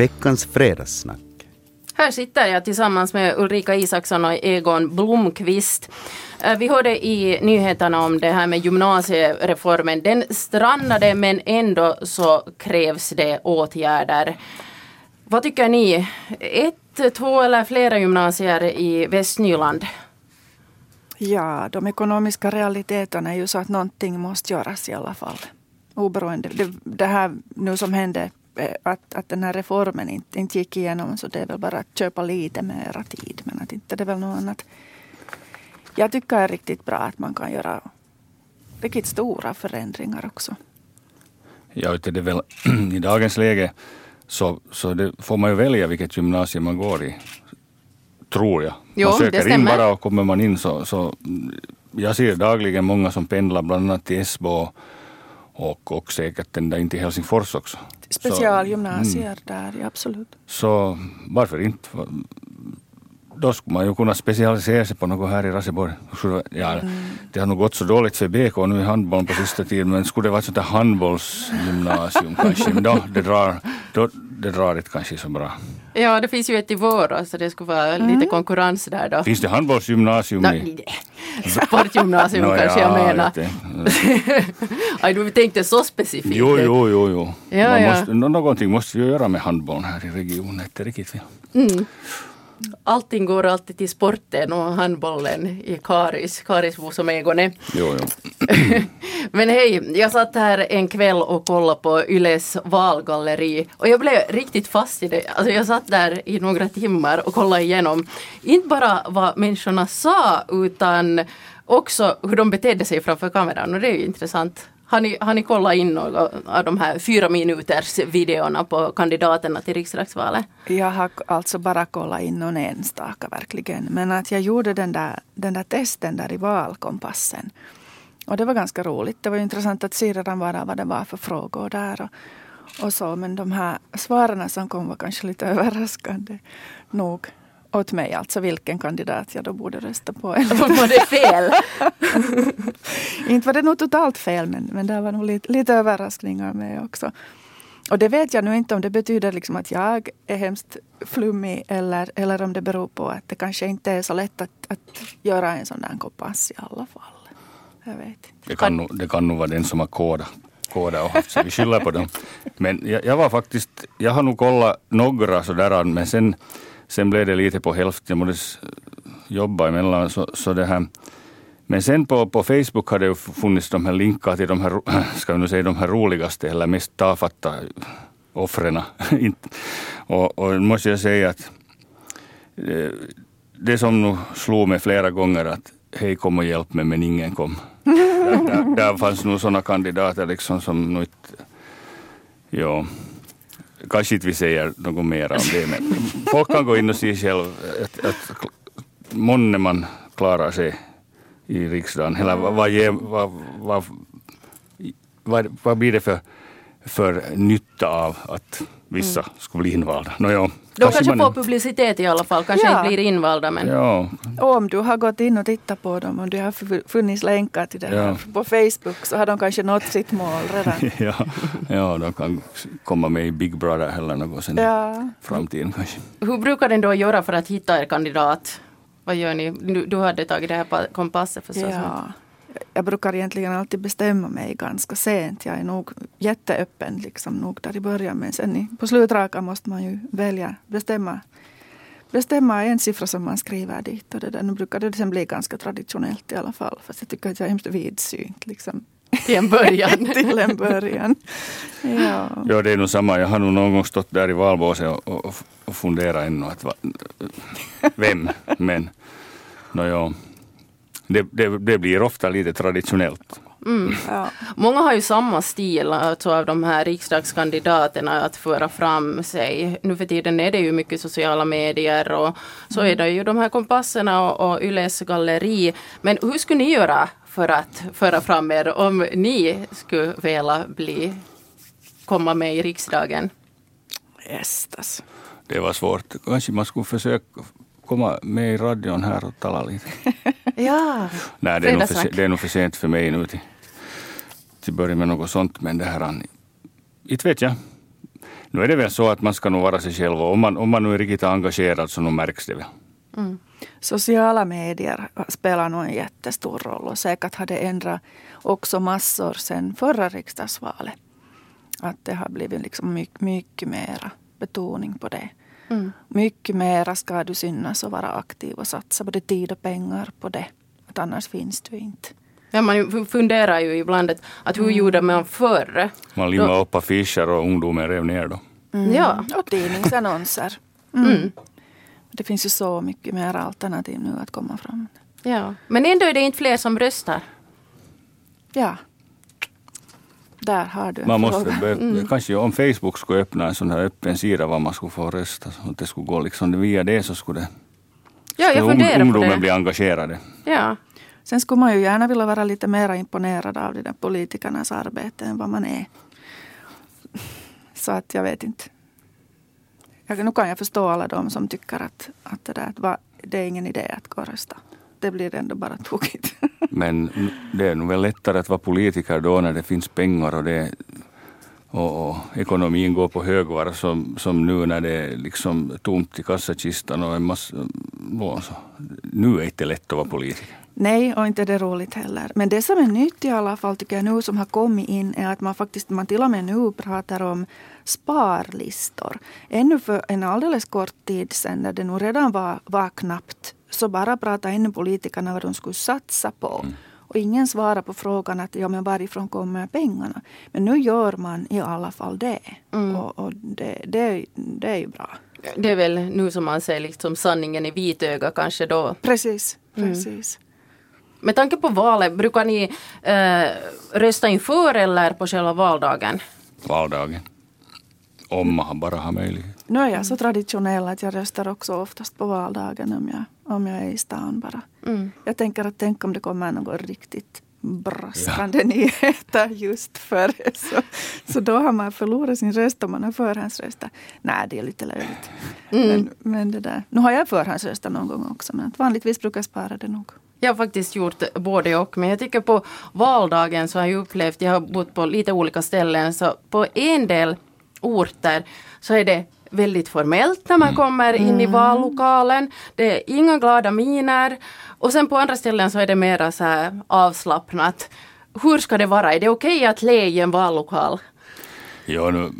veckans fredagssnack. Här sitter jag tillsammans med Ulrika Isaksson och Egon Blomqvist. Eh, vi hörde i nyheterna om det här med gymnasiereformen. Den strandade men ändå så krävs det åtgärder. Vad tycker ni? Ett, två eller flera gymnasier i Västnyland? Ja, de ekonomiska realiteterna är ju så att någonting måste göras i alla fall. Oberoende. Det, det här nu som hände, eh, att, att den här reformen inte, inte gick igenom, så det är väl bara att köpa lite mera tid. Men att inte det är väl något annat. Jag tycker det är riktigt bra att man kan göra riktigt stora förändringar också. Ja, det är väl i dagens läge så, så får man ju välja vilket gymnasium man går i. Tror jag. Jo, man söker in bara och kommer man in så, så jag ser dagligen många som pendlar bland annat till Esbo och, och säkert där in till Helsingfors också. Specialgymnasier där, ja, absolut. Så varför inte? Då skulle man ju kunna specialisera sig på något här i Raseborg. Ja, Det har nog gått så dåligt för BK nu i handbollen på sista tiden men skulle det vara ett sånt där handbollsgymnasium kanske, men då, det, drar, då, det drar inte kanske så bra. Ja, det finns ju ett i Vårå så det skulle vara lite konkurrens där då. Finns det handbollsgymnasium i... Sportgymnasium Nå, kanske ja, jag menar. Aj, du tänkte så specifikt. Jo, jo, jo. jo. Ja, Man ja. Måste, nå- någonting måste vi ju göra med handbollen här i regionen. Inte riktigt fel. Allting går alltid till sporten och handbollen i Karis, Karisbo som Egon är. Jo, jo. Men hej, jag satt här en kväll och kollade på Yles valgalleri och jag blev riktigt fast i det. Alltså jag satt där i några timmar och kollade igenom, inte bara vad människorna sa utan också hur de betedde sig framför kameran och det är ju intressant. Har ni, har ni kollat in några av de här fyra minuters videorna på kandidaterna till riksdagsvalet? Jag har alltså bara kollat in någon enstaka verkligen. Men att jag gjorde den där, den där testen där i valkompassen. Och det var ganska roligt. Det var intressant att se redan bara vad det var för frågor där. Och, och så. Men de här svaren som kom var kanske lite överraskande nog. Åt mig alltså vilken kandidat jag då borde rösta på. Var det fel? Inte var det nog totalt fel men, men det var nog lite, lite överraskningar med också. Och det vet jag nu inte om det betyder liksom att jag är hemskt flummig eller, eller om det beror på att det kanske inte är så lätt att, att göra en sån där kompass i alla fall. Jag vet inte. Det kan, nog, det kan nog vara den som har kodat koda och haft så vi skyller på dem. Men jag, jag var faktiskt, jag har nog kollat några sådär men sen, sen blev det lite på hälften. Jag måste jobba emellan så, så det här. Men sen på, på Facebook har det ju funnits de här länkar till de här, ska vi nu säga de här roligaste eller mest tafatta offren. Och, och måste jag säga att eh, det som nog slog mig flera gånger att hej kom och hjälp mig men ingen kom. där, där, där fanns nog sådana kandidater liksom som nog inte, ja, kanske inte vi säger något mer om det men folk kan gå in och se själv att, att månne man klarar sig i riksdagen eller vad, vad, vad, vad, vad, blir det för, för nytta av att vissa skulle bli invalda? Nå, ja, De kanske man- får publicitet i alla fall, kanske Ja. inte blir invalda men Ja, Och om du har gått in och tittat på dem, om det har fu- funnits länkar till det här Ja. på Facebook så har de kanske nått sitt mål redan. ja, ja, de kan komma med i Big Brother eller något sen i Ja. framtiden kanske. Hur brukar ni då göra för att hitta er kandidat? Vad gör ni? Du, du hade tagit det här pa- kompasset förstås. Ja. Jag brukar egentligen alltid bestämma mig ganska sent. Jag är nog jätteöppen liksom nog där i början. Men sen i, på slutrakan måste man ju välja, bestämma, bestämma en siffra som man skriver dit. Och det där. Nu brukar det sen bli ganska traditionellt i alla fall. Fast jag tycker att jag är hemskt vidsynt liksom, Till en början. till en början. Ja. Ja, det är nog samma. Jag har nog någon gång stått där i valbåset och, och, och funderat ännu att va, vem, men no, ja. Det, det, det blir ofta lite traditionellt. Ja. Många har ju samma stil alltså, av de här riksdagskandidaterna att föra fram sig. Nu för tiden är det ju mycket sociala medier och så är det ju de här kompasserna och, och Yles galleri. Men hur skulle ni göra för att föra fram er om ni skulle vilja bli, komma med i riksdagen? Gästas. Det var svårt. Kanske man skulle försöka komma med i radion här och tala lite. Ja, Nej, det är, nog för, det är nog för sent för mig nu till, till börja med något sånt. Men det här, inte vet jag. nu är det väl så att man ska nog vara sig själv och om man, om man nu är riktigt engagerad så nu märks det väl. Mm. Sociala medier spelar nog en jättestor roll och säkert har det ändrat också massor sen förra riksdagsvalet. Att det har blivit liksom mycket, mycket mera betoning på det. Mm. Mycket mera ska du synas och vara aktiv och satsa både tid och pengar på det. Att annars finns du inte. Ja, man funderar ju ibland att, att hur mm. gjorde man förr? Man limmade upp affischer och ungdomen rev ner då. Mm. Ja. Och tidningsannonser. Mm. mm. Det finns ju så mycket mer alternativ nu att komma fram. Ja, men ändå är det inte fler som röstar. Ja. Där har du en man måste fråga. Mm. Kanske om Facebook skulle öppna en sån här öppen sida var man skulle få rösta. Att det skulle gå liksom via det så skulle, ja, jag skulle ungdomen på det. bli engagerade. Ja. Sen skulle man ju gärna vilja vara lite mer imponerad av de där politikernas arbete än vad man är. Så att jag vet inte. Jag, nu kan jag förstå alla de som tycker att, att det, där, att det är ingen idé att gå och rösta. Det blir ändå bara tokigt. Men det är nog väl lättare att vara politiker då när det finns pengar och, det, och, och ekonomin går på högvarv som, som nu när det är liksom tomt i kassakistan och en massa lån. Nu är det inte lätt att vara politiker. Nej, och inte det roligt heller. Men det som är nytt i alla fall tycker jag nu som har kommit in är att man faktiskt, man till och med nu pratar om sparlistor. Ännu för en alldeles kort tid sedan när det nog redan var, var knappt så bara pratade ännu politikerna vad de skulle satsa på. Mm. Och ingen svarar på frågan att ja, men varifrån kommer pengarna. Men nu gör man i alla fall det. Mm. Och, och det, det, det är ju bra. Det är väl nu som man säger liksom sanningen i vitöga kanske då. Precis, mm. precis. Mm. Med tanke på valet, brukar ni eh, rösta inför eller på själva valdagen? Valdagen. Om man bara har möjlighet. Nu är jag så traditionell att jag röstar också oftast på valdagen om jag, om jag är i stan bara. Mm. Jag tänker att tänk om det kommer något riktigt braskande ja. nyheter just före. Så, så då har man förlorat sin röst om man har förhandsröstat. Nej, det är lite löjligt. Mm. Men, men det där. Nu har jag förhandsröstat någon gång också men vanligtvis brukar jag spara det nog. Jag har faktiskt gjort både och. Men jag tycker på valdagen så har jag upplevt, jag har bott på lite olika ställen, så på en del orter så är det väldigt formellt när man mm. kommer in i mm. vallokalen. Det är inga glada miner. Och sen på andra ställen så är det mera så här avslappnat. Hur ska det vara? Är det okej okay att le i en vallokal? Ja, nu,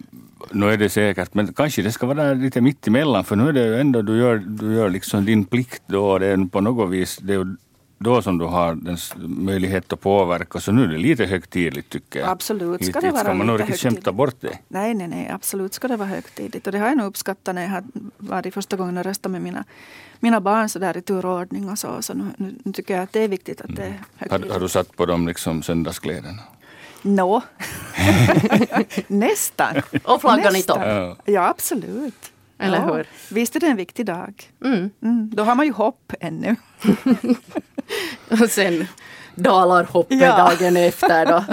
nu är det säkert, men kanske det ska vara lite mitt emellan för nu är det ju ändå du gör, du gör liksom din plikt då. Det är på något vis, det är då som du har den möjlighet att påverka. Så nu är det lite högtidligt tycker jag. Absolut ska det vara ska man nog riktigt skämta bort det. Nej, nej, nej, absolut ska det vara högtidligt. Och det har jag nog uppskattat när jag har varit första gången och röstat med mina, mina barn så där i turordning och så. Så nu, nu tycker jag att det är viktigt att det är mm. högtidligt. Har, har du satt på dem liksom söndagskläderna? Nå, nästan. Och flaggan i topp. Ja, absolut. Eller ja. hur? Visst är det en viktig dag. Mm. Mm. Då har man ju hopp ännu. Och sen dalar hoppet ja. dagen efter då.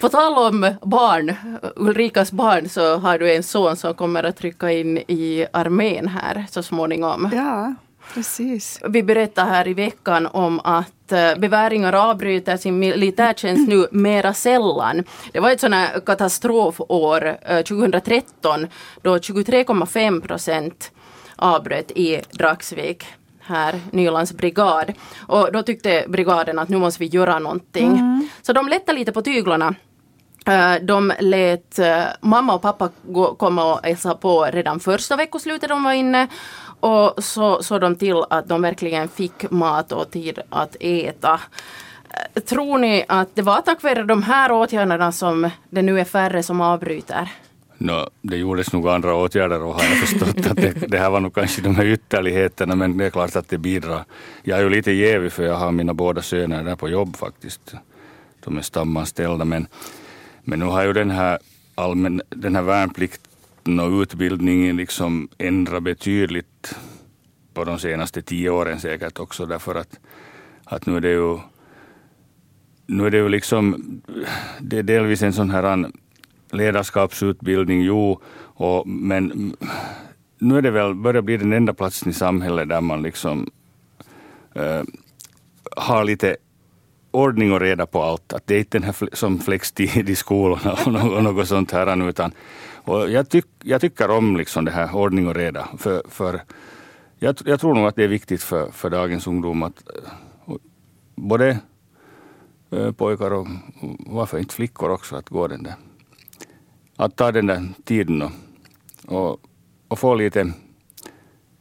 På tal om barn, Ulrikas barn, så har du en son som kommer att trycka in i armén här så småningom. Ja, precis. Vi berättade här i veckan om att eh, beväringar avbryter sin militärtjänst nu mera sällan. Det var ett sånt här katastrofår 2013 eh, då 23,5 procent avbröt i Dragsvik här, Nylands brigad. Och då tyckte brigaden att nu måste vi göra någonting. Mm. Så de lättade lite på tyglarna. Eh, de lät mamma och pappa komma och hälsa på redan första veckoslutet de var inne. Och så såg de till att de verkligen fick mat och tid att äta. Eh, tror ni att det var tack vare de här åtgärderna som det nu är färre som avbryter? No, det gjordes nog andra åtgärder och har jag förstått att det, det, här var nog kanske de här ytterligheterna men det är klart att det bidrar. Jag är ju lite jävig för jag har mina båda söner där på jobb faktiskt. De är stamanställda men, men nu har ju den här, allmän, den här värnplikten och utbildningen liksom ändrat betydligt på de senaste tio åren säkert också därför att, att nu är det ju nu är det ju liksom, det är delvis en sån här ledarskapsutbildning, jo, och, men nu är det väl, börjar bli den enda platsen i samhället där man liksom äh, har lite ordning och reda på allt. Att det är inte den här som flextid i skolorna och något, sånt här. Utan, och jag, tyck, jag tycker om liksom det här ordning och reda. För, för jag, jag tror nog att det är viktigt för, för dagens ungdom att eh, både eh, pojkar och varför inte flickor också att gå den där. Att ta den där tiden och, och, och få lite,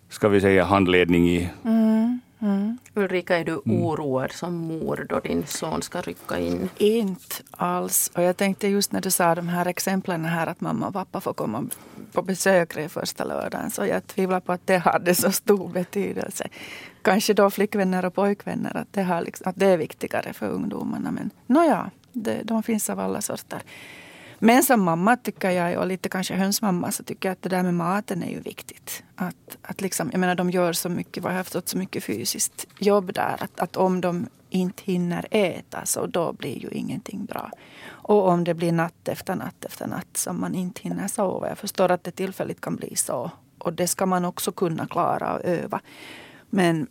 ska vi säga, handledning i mm, mm. Ulrika, är du mm. oroad som mor då din son ska rycka in? Inte alls. Och jag tänkte just när du sa de här exemplen här att mamma och pappa får komma på besök första lördagen. Så jag tvivlar på att det hade så stor betydelse. Kanske då flickvänner och pojkvänner, att det, har liksom, att det är viktigare för ungdomarna. Men nåja, det, de finns av alla sorter. Men som mamma tycker jag, och lite kanske hönsmamma, så tycker jag att det där med maten är ju viktigt. Att, att liksom, jag menar de gör så mycket, vad jag har förstått, så mycket fysiskt jobb där. Att, att om de inte hinner äta så då blir ju ingenting bra. Och om det blir natt efter natt efter natt som man inte hinner sova. Jag förstår att det tillfälligt kan bli så. Och det ska man också kunna klara och öva. Men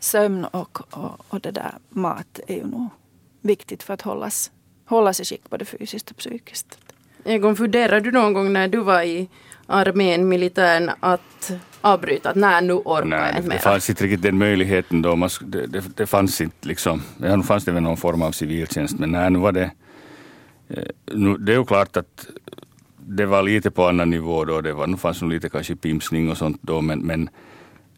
sömn och, och, och det där mat är ju nog viktigt för att hållas, hålla sig skick både fysiskt och psykiskt. Egon, funderade du någon gång när du var i armén, militären, att avbryta? Att nej, nu orkar nej, jag inte mer. Det fanns inte riktigt den möjligheten då. Man, det, det, det fanns inte liksom, ja, nu fanns det väl någon form av civiltjänst, men nej, nu var det, eh, nu, det är ju klart att det var lite på annan nivå då. Det var, nu fanns det lite kanske pimsning och sånt då, men, men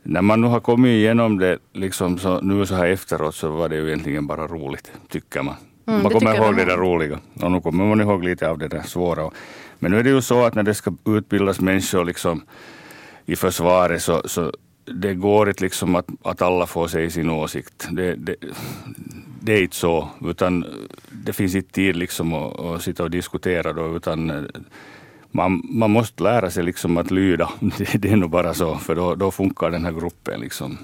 när man nu har kommit igenom det liksom så, nu så här efteråt så var det ju egentligen bara roligt, tycker man. Mm, man kommer ihåg det där roliga och nu kommer man ihåg lite av det där svåra. Men nu är det ju så att när det ska utbildas människor liksom i försvaret så, så det går inte liksom att, att alla får säga sin åsikt. Det, det, det är inte så, utan det finns inte tid liksom att, att sitta och diskutera då, utan man, man måste lära sig liksom att lyda. Det, det är nog bara så, för då, då funkar den här gruppen liksom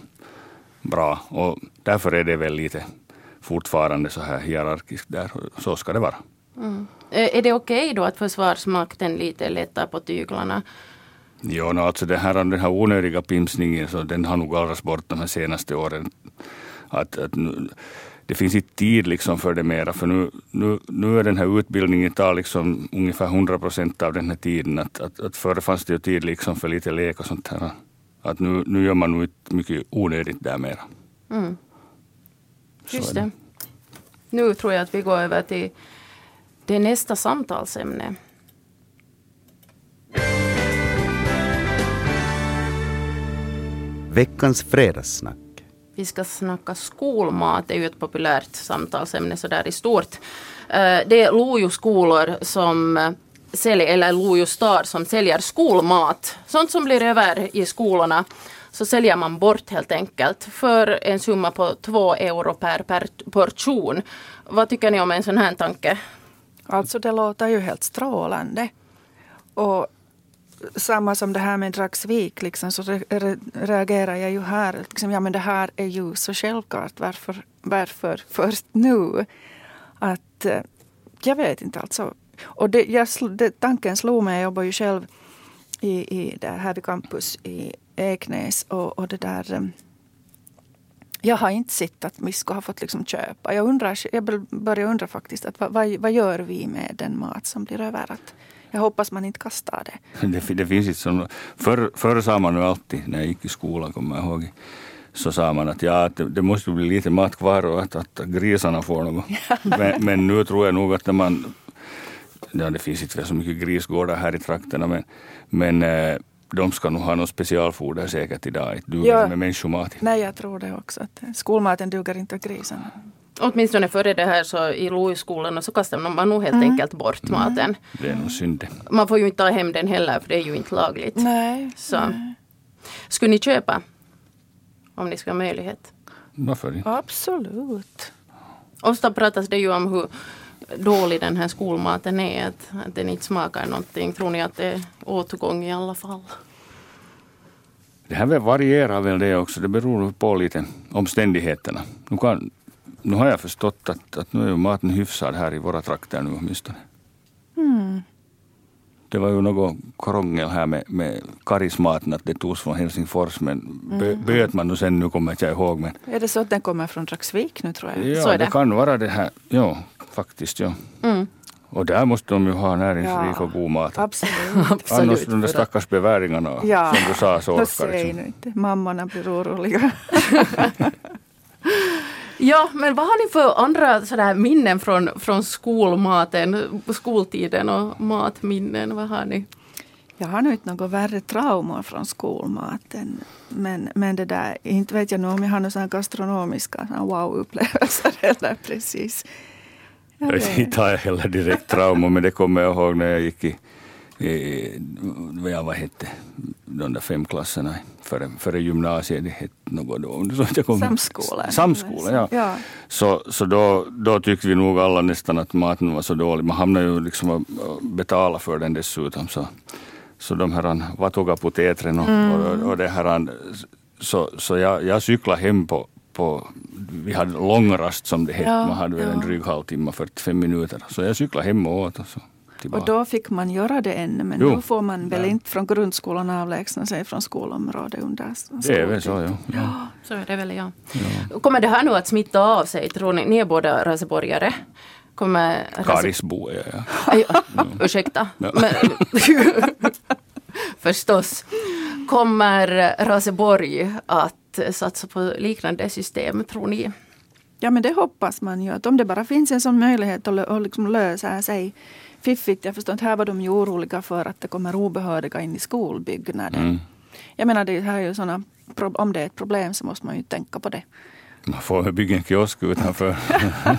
bra. Och därför är det väl lite fortfarande så här hierarkiskt där. Så ska det vara. Mm. Är det okej okay då att Försvarsmakten lite lättar på tyglarna? Jo, no, alltså det här, den här onödiga pimsningen så den har nog gallrats bort de här senaste åren. Att, att nu, det finns inte tid liksom för det mera. För nu, nu, nu är den här utbildningen tar liksom ungefär 100 procent av den här tiden. Att, att, att förr fanns det ju tid liksom för lite lek och sånt här. Att nu, nu gör man nog mycket onödigt där mera. Mm. Just det. Nu tror jag att vi går över till det nästa samtalsämne. Veckans fredagssnack. Vi ska snacka skolmat, det är ju ett populärt samtalsämne sådär i stort. Eh, det är Lojo skolor som eh, säljer, eller Lojo stad som säljer skolmat. Sånt som blir över i skolorna så säljer man bort helt enkelt för en summa på två euro per, per portion. Vad tycker ni om en sån här tanke? Alltså det låter ju helt strålande. Och samma som det här med Dragsvik, liksom, så re, re, reagerar jag ju här. Liksom, ja, men det här är ju så självklart. Varför, varför först nu? Att, eh, jag vet inte alltså. Och det, jag, det, tanken slog mig, jag jobbar ju själv i, i det här vid campus i Eknäs och, och det där eh, jag har inte sett att vi skulle ha fått liksom köpa. Jag, undrar, jag börjar undra faktiskt att vad, vad, gör vi med den mat som blir över? Att jag hoppas man inte kastar det. Det, det finns inte som, förr, förr sa man ju alltid när jag gick i skolan, kommer jag ihåg, så sa man att, ja, det, det måste bli lite mat kvar och att, att grisarna får något. men, men, nu tror jag nog att när man, ja det finns inte så mycket grisgårdar här i trakterna, men, men eh, de ska nog ha något specialfoder säkert idag. Det duger ja. med människomat. Nej, jag tror det också. Att skolmaten duger inte åt grisarna. Åtminstone före det här så i Louisskolan så kastar man nog helt mm. enkelt bort mm. maten. Det är nog synd Man får ju inte ta hem den heller för det är ju inte lagligt. Nej. Så. Nej. Skulle ni köpa? Om ni skulle ha möjlighet? Varför inte? Absolut. Ofta pratas det ju om hur dålig den här skolmaten är. Att, att den inte smakar någonting. Tror ni att det är återgång i alla fall? Det här varierar väl det också. Det beror på lite omständigheterna. Nu, kan, nu har jag förstått att, att nu är maten hyfsad här i våra trakter nu åtminstone. Mm. det var ju något krångel här med, med karismaten att det togs från Helsingfors men bö, Mm. böt man nu sen, nu kommer jag inte ihåg men Är det så att den kommer från Dragsvik nu tror jag? ja, Så är det. det. kan vara det här, ja faktiskt ja. Mm. Och där måste de ju ha näringsrik Ja. och god mat. Absolut. Annars Absolut. de där stackars beväringarna Ja, som du sa så orkar liksom. nu inte. Mammorna blir oroliga. Ja, men vad har ni för andra sådär minnen från, från skolmaten, skoltiden och matminnen? Vad har ni? Jag har nog inte något värre traumor från skolmaten. Men, men det där, inte vet jag nog om jag har några gastronomiska wow-upplevelser heller precis. Jag vet. Inte har jag heller direkt trauma men det kommer jag ihåg när jag gick i, i ja, vad hette de där fem klasserna före, före gymnasiet. Det hette något då. Så jag kom- Samskola. Samskola, ja. ja. Så, så då, då tyckte vi nog alla nästan att maten var så dålig. Man hamnade ju liksom att betala för den dessutom. Så, så de här vatugapotetren och, och, och det här. Så, så jag, jag cyklade hem på, på vi hade långrast som det hette. Ja, Man hade väl en ja. dryg halvtimme, 45 minuter. Så jag cyklade hem och åt och så tillbaka. Och då fick man göra det ännu, men Jo. nu får man väl Ja. inte från grundskolan avlägsna sig från skolområdet under det är väl så, ja. ja. Så är det väl, ja. Kommer det här nu att smitta av sig, tror ni? Ni är båda raseborgare. Kommer Karisbo är jag. Ja. Aj, ursäkta. Ja. Men, förstås. Kommer Raseborg att satsa på liknande system, tror ni? Ja, men det hoppas man ju. Att om det bara finns en sån möjlighet att, att liksom lösa sig fiffigt. Jag förstår inte, här var de ju oroliga för att det kommer obehöriga in i skolbyggnaden. Mm. Jag menar, det här är ju såna, om det är ett problem så måste man ju tänka på det. Man får bygga en kiosk utanför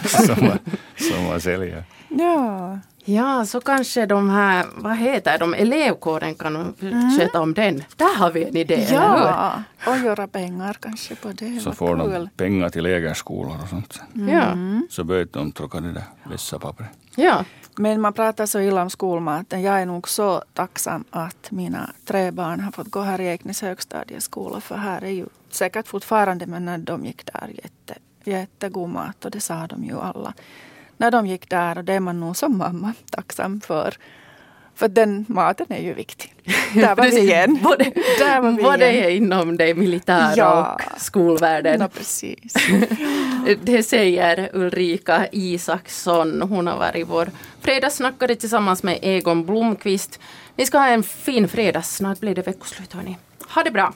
som, man, som man säljer. Ja, Ja, så kanske de här, vad heter de, elevkåren kan sköta om den. Där har vi en idé, ja. och göra pengar kanske på det. Så får de kul. pengar till lägerskolor och sånt. Ja, Så började de tråka det där vässapappret. ja. Men man pratar så illa om skolmaten. Jag är nog så tacksam att mina tre barn har fått gå här i Eknäs högstadieskola. För här är ju säkert fortfarande, men när de gick där, jätte, jättegod mat. Och det sa de ju alla. När de gick där och det är man nog som mamma tacksam för. För den maten är ju viktig. Där var vi igen. Både, Där var vi både igen. inom det militära Ja. och skolvärlden. Ja, precis. Det säger Ulrika Isaksson. Hon har varit vår fredagssnackare tillsammans med Egon Blomqvist. Ni ska ha en fin fredag. Snart blir det veckoslut hörni. Ha det bra!